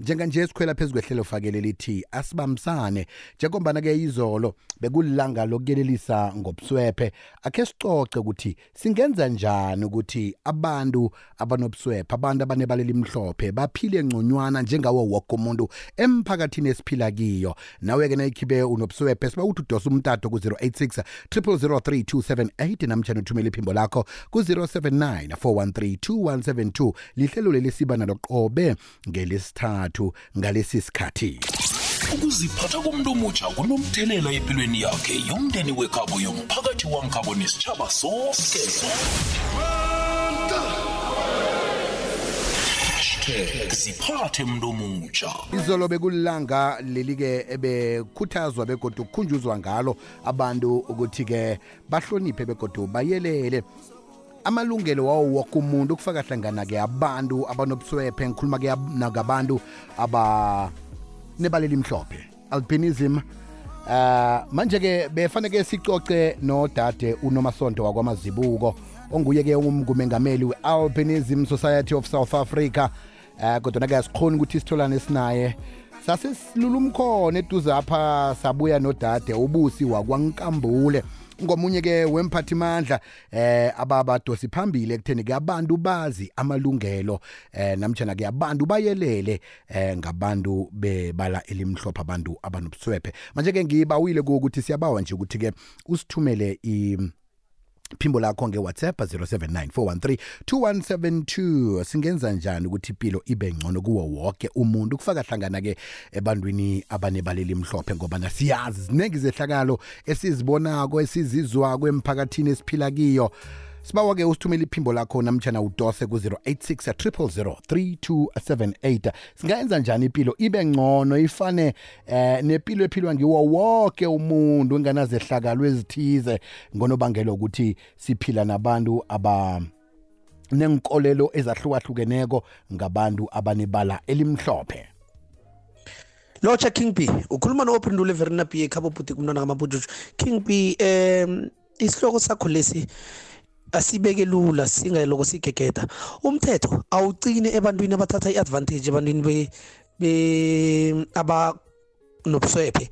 njenganje sikhwela phezu kwehlelo fakele lithi asibambisane njengombana-ke izolo bekulilanga lokuyelelisa ngobuswephe. Akhe sicoce ukuthi singenza njani ukuthi abantu abanobuswephe abantu abanebalela imhlophe baphile ngconywana njengawo woke umuntu emphakathini esiphila kiyo. Nawe-ke nayikhibe unobuswephe siba ukuthi udosa umtato ku-086 003278 namtshana uthumela iphimbo lakho ku-079 413 2172 lihlelo leli siba nalo qobe ngelesithathu ngalesi sikhathi. Ukuziphatha komuntu omutsha kunomthelela empilweni yakhe yomndeni wekhabo yomphakathi wankhabo nesitshaba sonke hashtag ziphathe muntu omutsha izolo bekulilanga leli-ke ebekhuthazwa begodu kukhunjuzwa ngalo abantu ukuthi-ke bahloniphe begodu bayelele. Amalungelo wawo woke umuntu kufaka hlangana-ke abantu abanobuswephe ngikhuluma-ke nakabantu abanebalela imhlophe albinism uh manje-ke befaneke sicoce nodade unomasonto wakwamazibuko onguye-ke umgumengameli we-albinism society of south africa. Uh kodwa-ke asikhoni ukuthi sitholane sinaye. Sase silula umkhono eduze apha sabuya nodade ubusi wakwankambule. Ngomunye-ke wemphathimandla eh ababadosi phambili ekutheni ke abantu bazi amalungelo eh namtjana ke abantu bayelele eh ngabantu bebala elimhlophe abantu abanobuswephe. Manje ke ngibawile ukuthi siyabawa nje ukuthi ke usithumele i phimbo lakho nge-whatsapp 0794132172 singenza njani ukuthi impilo ibe ngcono kuwo wonke umuntu? Kufaka hlangana-ke ebantwini abanebaleli mhlophe ngoba nasiyazi ziningi zehlakalo esizibonako esizizwako emphakathini esiphila kiyo. Sibawa-ke usithumele iphimbo lakho namtshana udose ku-086 3278 singayenza njani impilo ibe ngcono ifane eh nempilo ephilwa ngiwo wonke umuntu enganazehlakalo ezithize ngonobangela ukuthi siphila nabantu aba nenkolelo ezahlukahlukeneko ngabantu abanebala elimhlophe. Lotsha king b ukhuluma no-ophendule verina b ekhabo bhuti kumntwana kamabujuju king b um isihloko sakho lesi asibeke lula singaloko sigegeda. Umthetho awucine ebantwini abathatha i-advantage ebantwini be, be abanobuswephe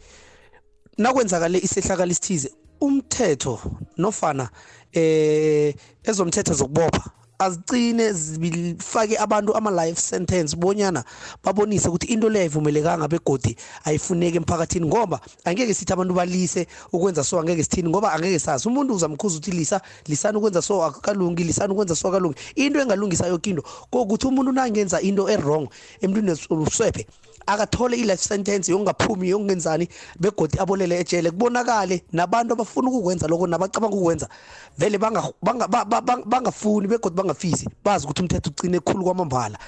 nakwenzakale isehlakalo isithize umthetho nofana eh ezomthetho zokubopha azicine zifake abantu ama-life sentence bonyana babonise ukuthi into leyo ayivumelekanga begodi ayifuneki emphakathini ngoba angeke sithi abantu balise ukwenza so angeke sithini ngoba angeke sazi. Umuntu uzamkhuza ukuthi lisa lisani ukwenza so akalungi lisani ukwenza so akalungi. Into engalungisa yoke into kokuthi umuntu nangenza into e-wrong emntwini uswephe akathole i-life sentence yokungaphumi yokungenzani begodi abolele ejele. Kubonakale nabantu abafuna ukukwenza lokho nabacabanga ukukwenza. Vele bangafuni begodi bangafisi bazi ukuthi umthetho ugcine khulu kwamambala.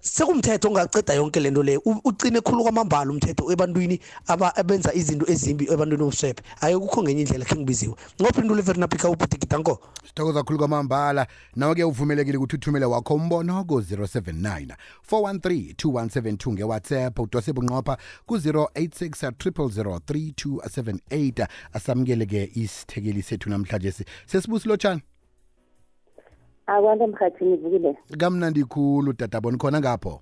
Sekumthetho ongaceda yonke lento leyo ucine khulu kwamambala umthetho ebantwini abenza izinto ezimbi ebantwini obuswephe ayekukho ngenye indlela khe ngibiziwe ngophendula everinapika ubutikitanko sithokoza khulu kwamambala. Nawe-ke uvumelekile ukuthi uthumele wakho umbono ku-079 413 2172 ngewhatsapp udose bunqopha ku-086 3278 asamukele-ke isithekeli sethu namhlanje sesibusi lotshani akwanto emhathini ivukile kamnandi khulu dadabona. Khona ngapho?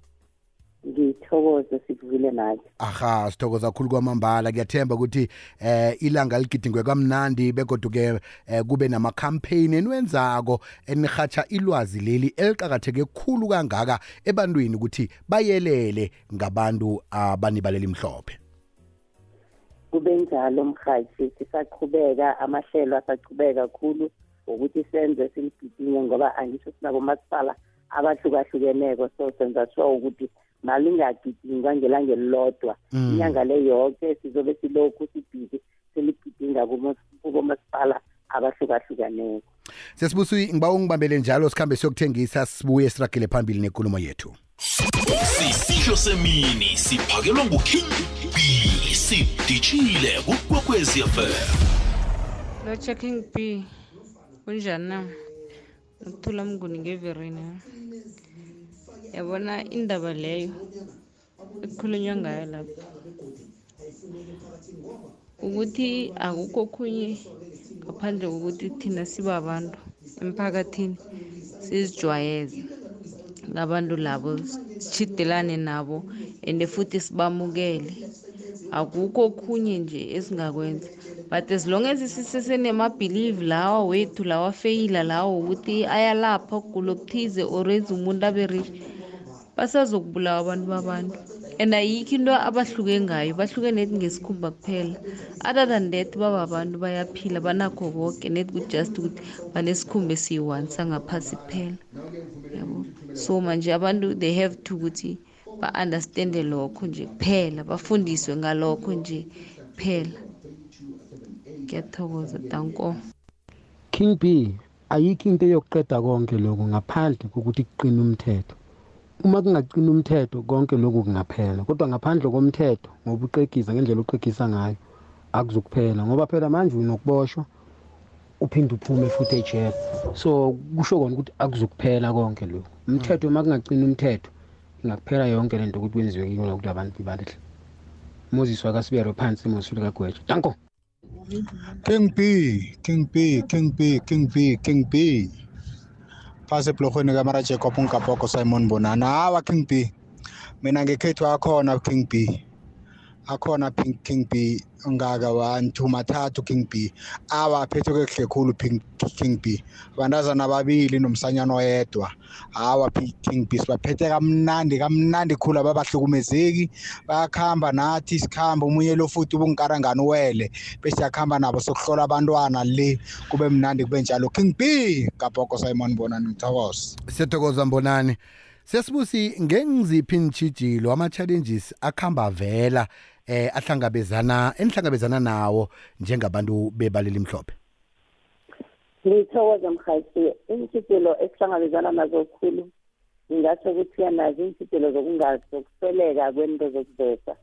Ngithokoze sivukile naye. Aha sithokoza kakhulu kwamambala. Kuyathemba ukuthi eh ilanga ligidingwe kamnandi begoduke eh, kube namakhampeyini eniwenzako enihatsha ilwazi leli eliqakatheke khulu kangaka ebantwini ukuthi bayelele ngabantu abanibalela imhlophe. Kube njalo mhathi sisaqhubeka amahlelo asaqhubeka kakhulu ukuthi senze siligidinge ngoba angisho sinabo masipala abahlukahlukeneko. So senza sure ukuthi malingagidingwa ngelanga elilodwa. Inyanga le yonke sizobe silokhu sibhizi seligidinga kubomasipala abahlukahlukaneko. Sesibusi ngiba ungibambele njalo sikhambe siyokuthengisa sibuye siragele phambili nenkulumo yethu. Sisidlo semini siphakelwa nguking b sidishile kukwekwezi fm lo checking b kunjani na? Ukuthula mnguni ngeverini yabona indaba leyo ekukhulunywa ngayo lapho. Ukuthi akukho okhunye ngaphandle kokuthi thina sibabantu emphakathini sizijwayeze ngabantu labo sichidelane nabo and futhi sibamukele. Akukho okhunye nje esingakwenza. But as long as sisesenemabhilive lawa wethu lawa feyila lawo ukuthi ayalapha ukugula okuthize or enza umuntu abe rich basazokubulawa abantu babantu. And ayikho into abahluke ngayo bahluke net ngesikhumba kuphela. Other than that bababantu bayaphila banakho konke net just ukuthi banesikhumba esiyi-one sangaphasi kuphela. Yabo? So manje abantu they have to ukuthi ba-understande lokho nje kuphela bafundiswe ngalokho nje kuphela. Ngiyathokoza. Danko. King B ayikho into yokuqeda konke lokhu ngaphandle kokuthi kuqine umthetho. Uma kungaqina umthetho konke lokhu kungaphela kodwa ngaphandle komthetho ngoba uqekisa ngendlela uqekisa ngayo akuzukuphela ngoba phela manje unokuboshwa uphinde uphume futhi ejele. So kusho kona ukuthi akuzukuphela konke lokhu. Umthetho uma kungaqina umthetho ingakuphela yonke lento ukuthi kwenziwe kiyo ukuthi abantu balihle moses wakasibero phansi moses likagweja danko. King B, King B, King B, King B, King B. Phase ebhlorhweni kamara Jacob Nkapoko Simon Bonana. Hawa King B. Mina ngekhethu akhona King B. Akhona Pink King B ungaka 1 2 mathathu King B. Awa aphethe kuhle khulu Pink King B. Abantazana ababili nomsanyana oyedwa. Hawa King B sibaphethe kamnandi kamnandi khulu ababahlukumezeki. Bayakhamba nathi isikhamba umunye lo futhi ubunkarangani uwele. bese yakuhamba nabo sokuhlola abantwana le kube mnandi kube njalo king b kapoko simon bonani mthokoza siyathokoza mbonani sesibusi ngengiziphi intshijilo ama-challenges akuhamba vela eh ahlangabezana enihlangabezana nawo njengabantu bebaleli mhlophe? Ngithokoza mhathi iintshitshelo esihlangabezana nazo khulu ngingatsho ukuthi yanazo iintshitshelo zokusweleka kwento zokuveza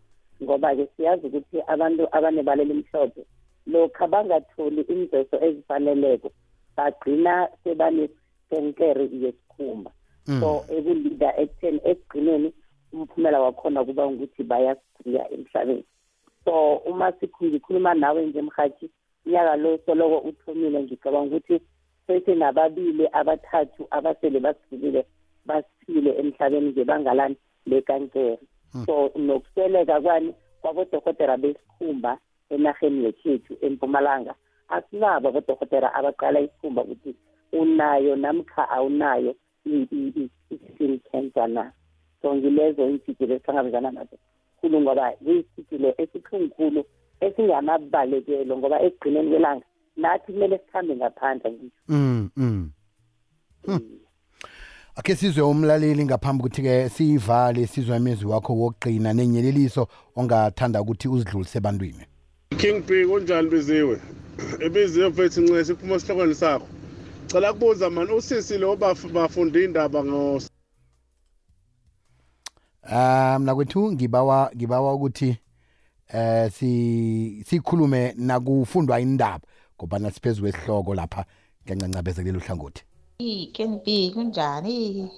ngoba-ke siyazi ukuthi abantu abanebala elimhlophe lokhu bangatholi imvezo ezifaneleko bagcina sebanesenkere yesikhumba. So ekulida ekutheni ekugcineni umphumela wakhona kuba ukuthi bayasiya emhlabeni. So uma ngikhuluma nawe nje mhathi unyaka lo soloko uthomile ngicabanga ukuthi sesenababili abathathu abasele basidlulile basifile emhlabeni ngebangalani lekankere. So nokusweleka kwani kwabodokotela besikhumba enaheni yekhethu empumalanga asinabo abodokotela abaqala isikhumba ukuthi unayo namkha awunayo i-skin cancer na? So ngilezo iintshijilo esihlangabezana nazo khulu ngoba kuyisitshilo esikhulukhulu esingamabalekelo ngoba ekugcineni kwelanga nathi kumele sikhambe ngaphandle ngisho. Mm mm. Akhe sizwe umlaleli ngaphambi ukuthi-ke siyivale sizwe imizwi wakho wokugqina nenyeleliso ongathanda ukuthi uzidlulise ebantwini. King b kunjani biziwe ebiziwe mfethu ncesi siphuma esihlokweni sakho. Cela kubuza mani usisi lo bafunda indaba ngo um mna kwethu ngibawa ngibawa ukuthi eh si sikhulume nakufundwa indaba ngoba nasiphezu kwesihloko lapha ngencancabeze kulelo hlangothi Ken B kunjani?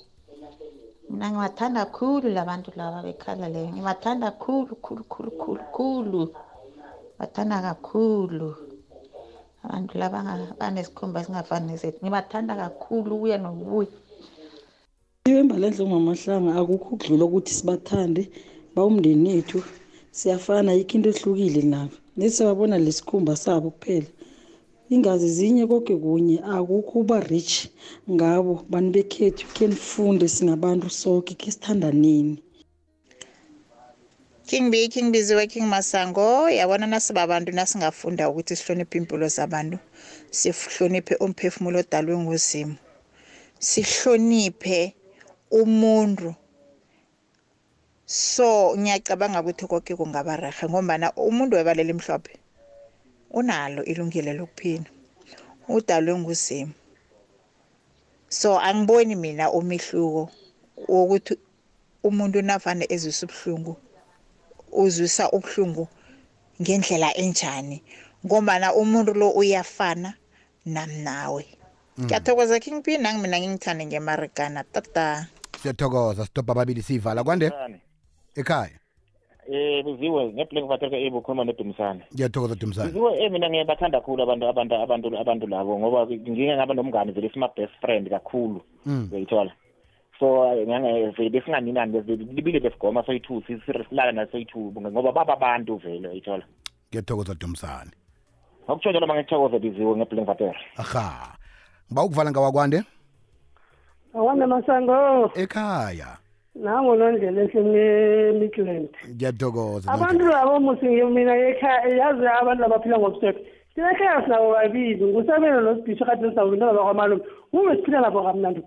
Mina ngiwathanda kakhulu labantu laba bekhala leyo. Ngiwathanda kakhulu khulu khulu khulu khulu. Bathanda kakhulu. Abantu laba banesikhumba singafani nesethu. Ngibathanda kakhulu ukuya nokubuya. Ibembalenhle ngamahlanga akukho ukudlula ukuthi sibathande bawumndeni wethu. Siyafana yikho into ehlukile nabo. Nesiyabona lesikhumba sabo kuphela. Ingazi zinye konke kunye akukho uba rich ngabo. Bantu bekhethu khe nifunde singabantu sonke khe sithandaneni King B King Biziwe King Masango. Yabona nasiba abantu nasingafunda ukuthi sihloniphe impilo zabantu. Sihloniphe umphefumulo odalwe ngozimo sihloniphe umuntu. So ngiyacabanga ukuthi konke kungaba rahe ngombana umuntu webalela imhlophe unalo ilungelo lokuphila. Udalwe nguzimo so angiboni mina umehluko wokuthi umuntu navane ezwisa ubuhlungu uzwisa ubuhlungu ngendlela enjani ngombana umuntu lo uyafana namnawe ngiyathokoza king p nangi mina ngingithande ngemarikana tata. Siyathokoza stop ababili siyivala kwande? Ekhaya? Eh biziwe ngeblank vaterka ebo khuluma nedumisana ngiyathokoza dumisana biziwe eh mina ngiyabathanda kakhulu abantu abantu abantu abantu labo ngoba ngike ngaba nomngane vele sima best friend kakhulu Mm. uyayithola. So eh, ngange vele besinganinani bevele libile besigoma soyi-two silala nasoyi-two ngoba baba abantu vele uyithola ngiyathokoza dumisane. Ngokutsho njalo mangithokoze biziwe ngebhlengvatera aha. Ngiba ukuvala ngawakwande awanda masango ekhaya. Nango nondlela esemidland ngiyathokoza abantu labo musi mina ekhaya yazi abantu labaphila ngobusepha thina ekhaya sinabo babili ngusabelo nosibhisho kade sisabo into bakwamalume. Ume siphila nabo kamnandi.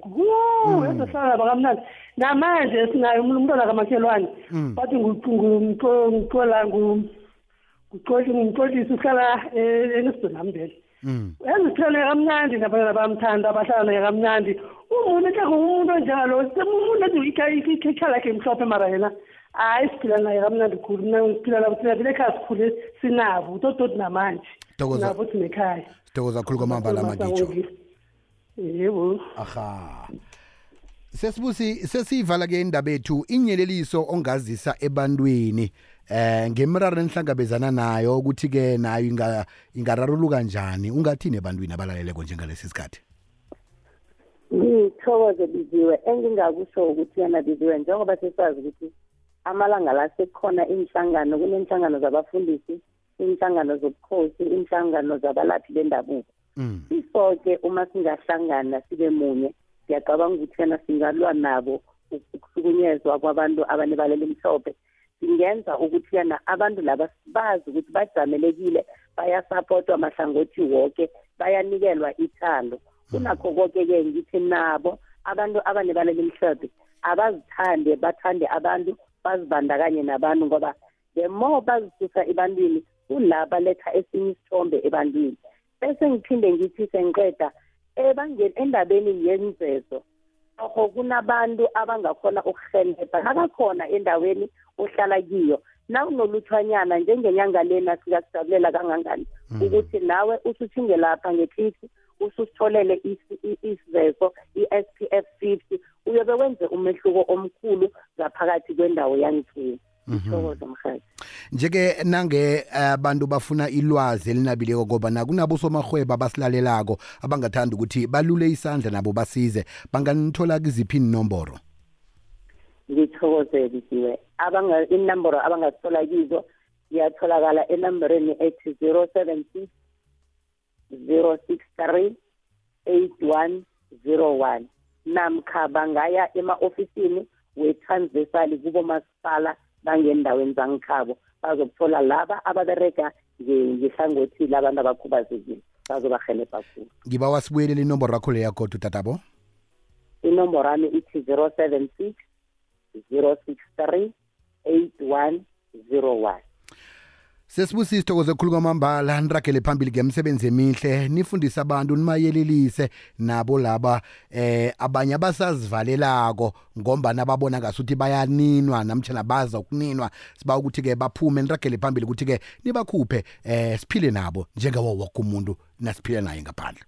Ezohlala nabo kamnandi. Namanje sinayo umntwana kamakhelwane. Bathi ngumxola ngumxolisi uhlala enisibonambele eziphilane kamnandi nabantwana bamthanda abahlala naye kamnandi. Umuntu ehlako umuntu onjalo umuntu ethi ikhecha lakhe mhlophe mara yena hayi siphila naye kamnandi khulu. Mna siphila nabo thina vele ekhaya sikhule sinabo tototi namanje. Thokoza. nabo sinekhaya sithokoza khulu kwamambala amaditsho yebo. Aha. Sesibusi sesiyivala ke indaba ethu inyeleliso ongazisa ebantwini. Eh ngemiraro enihlangabezana nayo ukuthi ke nayo inga ingararuluka njani ungathini ebantwini abalaleleko njengalesi sikhathi ngithokoze biziwe. Engingakusho ukuthi yena biziwe njengoba sesazi ukuthi amalanga la sekukhona inhlangano kunenhlangano zabafundisi inhlangano zobukhosi inhlangano zabalaphi bendabuko. Sifo-ke uma singahlangana sibe munye ngiyacabanga ukuthi yena singalwa nabo ukuhlukunyezwa kwabantu abanebalela imhlophe singenza ukuthi yana abantu laba bazi ukuthi bajamelekile bayasapotwa mahlangothi woke bayanikelwa ithando. Kunakho konke-ke ngithi nabo abantu abanebalela imhlophe abazithande bathande abantu bazibandakanye nabantu ngoba the more bazisusa ebantwini kula baletha esinye isithombe ebantwini. Bese ngiphinde ngithi sengiqeda ebangeni endabeni yenzezo oho kunabantu abangakhona ukuhelebha nakakhona endaweni ohlala kiyo nawunoluthwanyana njengenyanga lena sikakujabulela kangangani ukuthi nawe usuthinge lapha ngeklithi ususitholele isivezo i-s p f fifty uyobe wenze umehluko omkhulu ngaphakathi kwendawo yangithini ithokoze mhathi njeke nange abantu bafuna ilwazi elinabileko ngoba kunabo somarhwebo abasilalelako abangathanda ukuthi balule isandla nabo basize banganithola kiziphi inomboro ngithokoze biziwe inomboro abangazithola kizo ziyatholakala enamboreni ethi zero seven six zero six three eight one zero one. Namkha bangaya ema-ofisini we-transversal kubomasipala bangendaweni zangikhabo bazokuthola laba ababerega ngehlangothi labantu abakhubazekile bazobahelebha khulu. Ngiba wasibuyelele inomboro yakho leyagoda utatabo inomboro yami ithi zero seven six zero six three eight one zero one. Sesibusi sithokoze khulu kwamambala niragele phambili ngemisebenzi emihle nifundise abantu nimayelelise nabo laba eh abanye abasazivalelako ngombana babona ngasuthi bayaninwa namtshana baza ukuninwa. Siba ukuthi-ke baphume niragele phambili ukuthi-ke nibakhuphe eh siphile nabo njengawo woke umuntu nasiphile naye ngaphandle.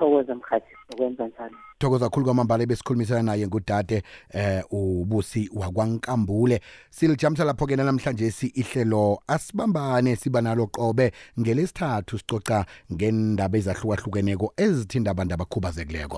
Thokoze mhathi ukwenza njalo. Thokoza khulu kwamambala ebesikhulumisana naye ngudade eh ubusi wakwankambule. Silijamisa lapho-ke namhlanje si ihlelo asibambane siba nalo qobe ngelesithathu sicoca ngendaba ezahlukahlukeneko ezithinda abantu abakhubazekileko.